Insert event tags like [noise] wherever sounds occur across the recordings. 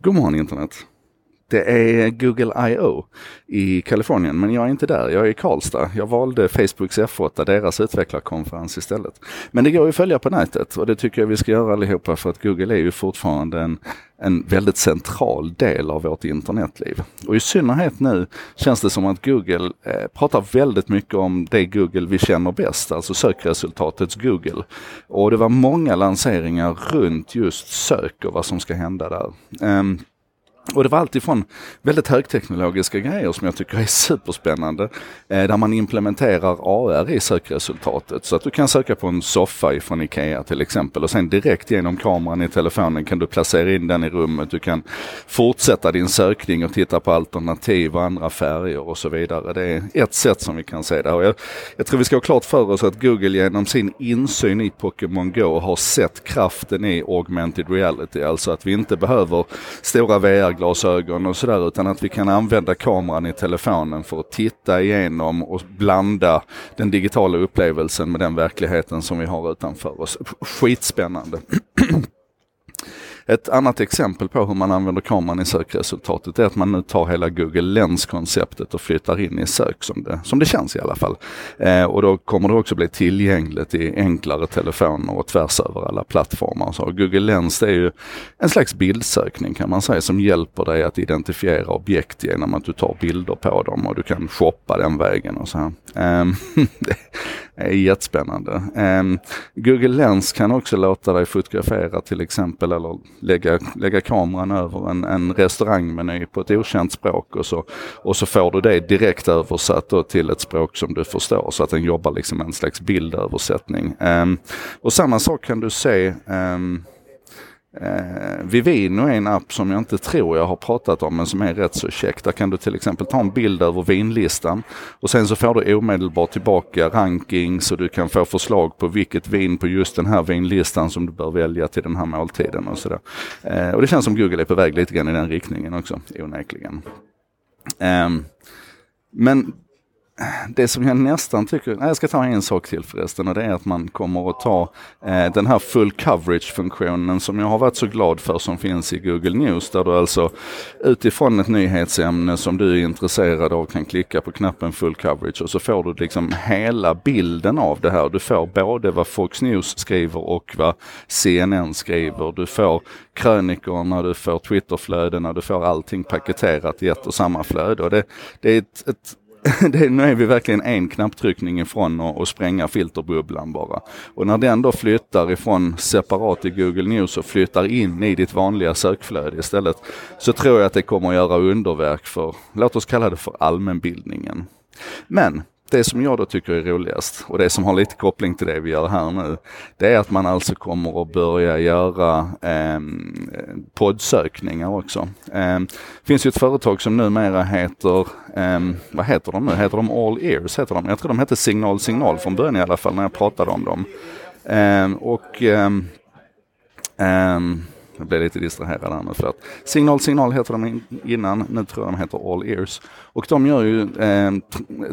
God morgon internet. Det är Google I.O. i Kalifornien, men jag är inte där. Jag är i Karlstad. Jag valde Facebooks F8, deras utvecklarkonferens istället. Men det går ju att följa på nätet och det tycker jag vi ska göra allihopa för att Google är ju fortfarande en, en väldigt central del av vårt internetliv. Och i synnerhet nu känns det som att Google eh, pratar väldigt mycket om det Google vi känner bäst, alltså sökresultatets Google. Och det var många lanseringar runt just sök och vad som ska hända där. Um, och det var alltifrån väldigt högteknologiska grejer som jag tycker är superspännande. Eh, där man implementerar AR i sökresultatet. Så att du kan söka på en soffa ifrån IKEA till exempel och sen direkt genom kameran i telefonen kan du placera in den i rummet. Du kan fortsätta din sökning och titta på alternativ och andra färger och så vidare. Det är ett sätt som vi kan se det. Och jag, jag tror vi ska ha klart för oss att Google genom sin insyn i Pokémon Go har sett kraften i augmented reality. Alltså att vi inte behöver stora VR VR-glasögon och sådär utan att vi kan använda kameran i telefonen för att titta igenom och blanda den digitala upplevelsen med den verkligheten som vi har utanför oss. Skitspännande. [clears throat] Ett annat exempel på hur man använder kameran i sökresultatet är att man nu tar hela Google Lens-konceptet och flyttar in i sök som det, som det känns i alla fall. Eh, och då kommer det också bli tillgängligt i enklare telefoner och tvärs över alla plattformar. Så Google Lens är ju en slags bildsökning kan man säga som hjälper dig att identifiera objekt genom att du tar bilder på dem och du kan shoppa den vägen och så här. [laughs] Eh, är jättespännande. Um, Google Lens kan också låta dig fotografera till exempel eller lägga, lägga kameran över en, en restaurangmeny på ett okänt språk och så, och så får du det direkt översatt till ett språk som du förstår så att den jobbar liksom en slags bildöversättning. Um, ehm, och samma sak kan du se um, Eh, Vivino är en app som jag inte tror jag har pratat om men som är rätt så käck. Där kan du till exempel ta en bild över vinlistan och sen så får du omedelbart tillbaka rankings och du kan få förslag på vilket vin på just den här vinlistan som du bör välja till den här måltiden och sådär. Eh, och det känns som Google är på väg lite grann i den riktningen också, onekligen. Eh, men det som jag nästan tycker, nej, jag ska ta en sak till förresten och det är att man kommer att ta eh, den här full coverage-funktionen som jag har varit så glad för som finns i Google News där du alltså utifrån ett nyhetsämne som du är intresserad av kan klicka på knappen full coverage och så får du liksom hela bilden av det här. Du får både vad Fox News skriver och vad CNN skriver. Du får krönikorna, du får Twitterflödena, du får allting paketerat i ett och samma flöde. Och det, det är ett, ett [laughs] det, nu är vi verkligen en knapptryckning ifrån att spränga filterbubblan bara. Och när den då flyttar ifrån separat i Google News och flyttar in i ditt vanliga sökflöde istället så tror jag att det kommer att göra underverk för, låt oss kalla det för allmänbildningen. Men det som jag då tycker är roligast och det som har lite koppling till det vi gör här nu, det är att man alltså kommer att börja göra eh, poddsökningar också. Eh, det finns ju ett företag som numera heter, eh, vad heter de nu? Heter de All Ears? Heter de? Jag tror de hette Signal Signal från början i alla fall när jag pratade om dem. Eh, och ehm, ehm, jag blev lite distraherad här nu för att Signal Signal heter de innan, nu tror jag de heter All Ears. Och de gör ju eh,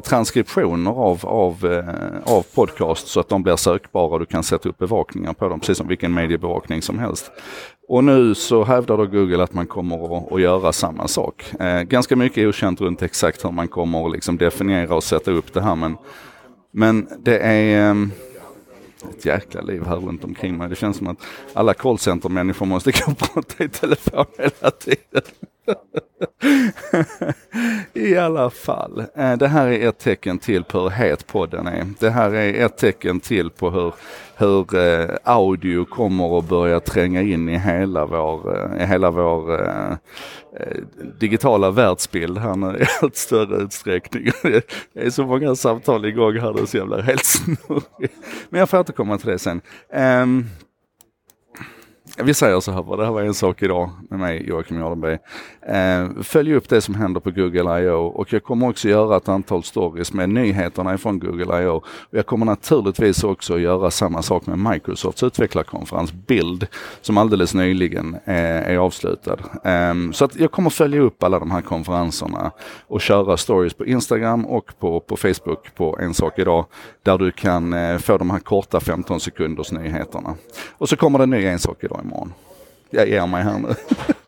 transkriptioner av, av, eh, av podcast så att de blir sökbara och du kan sätta upp bevakningar på dem, precis som vilken mediebevakning som helst. Och nu så hävdar då Google att man kommer att, att göra samma sak. Eh, ganska mycket okänt runt exakt hur man kommer att liksom definiera och sätta upp det här men, men det är eh, ett jäkla liv här runt omkring mig. Det känns som att alla callcenter-människor måste gå och prata i telefon hela tiden. I alla fall, eh, det här är ett tecken till på hur het podden är. Det här är ett tecken till på hur, hur eh, audio kommer att börja tränga in i hela vår, eh, i hela vår digitala världsbild här nu i allt större utsträckning. [laughs] Det är så många samtal igång här, det är så jävla helt snurrigt. Men jag får återkomma till det sen. Um, vi säger så här bara, det här var en sak idag med mig Joakim Jardenberg. Eh, följ upp det som händer på Google I.O. och jag kommer också göra ett antal stories med nyheterna ifrån Google I.O. Och jag kommer naturligtvis också göra samma sak med Microsofts utvecklarkonferens Bild som alldeles nyligen eh, är avslutad. Eh, så att jag kommer följa upp alla de här konferenserna och köra stories på Instagram och på, på Facebook på En sak idag där du kan eh, få de här korta 15 sekunders nyheterna. Och så kommer det en ny En sak idag imorgon. Jag ger mig här nu.